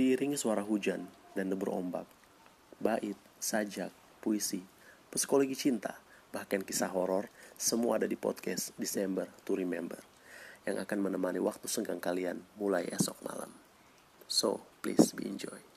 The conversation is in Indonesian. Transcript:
diiringi suara hujan dan debur ombak. Bait, sajak, puisi, psikologi cinta, bahkan kisah horor, semua ada di podcast December to Remember yang akan menemani waktu senggang kalian mulai esok malam. So, please be enjoy.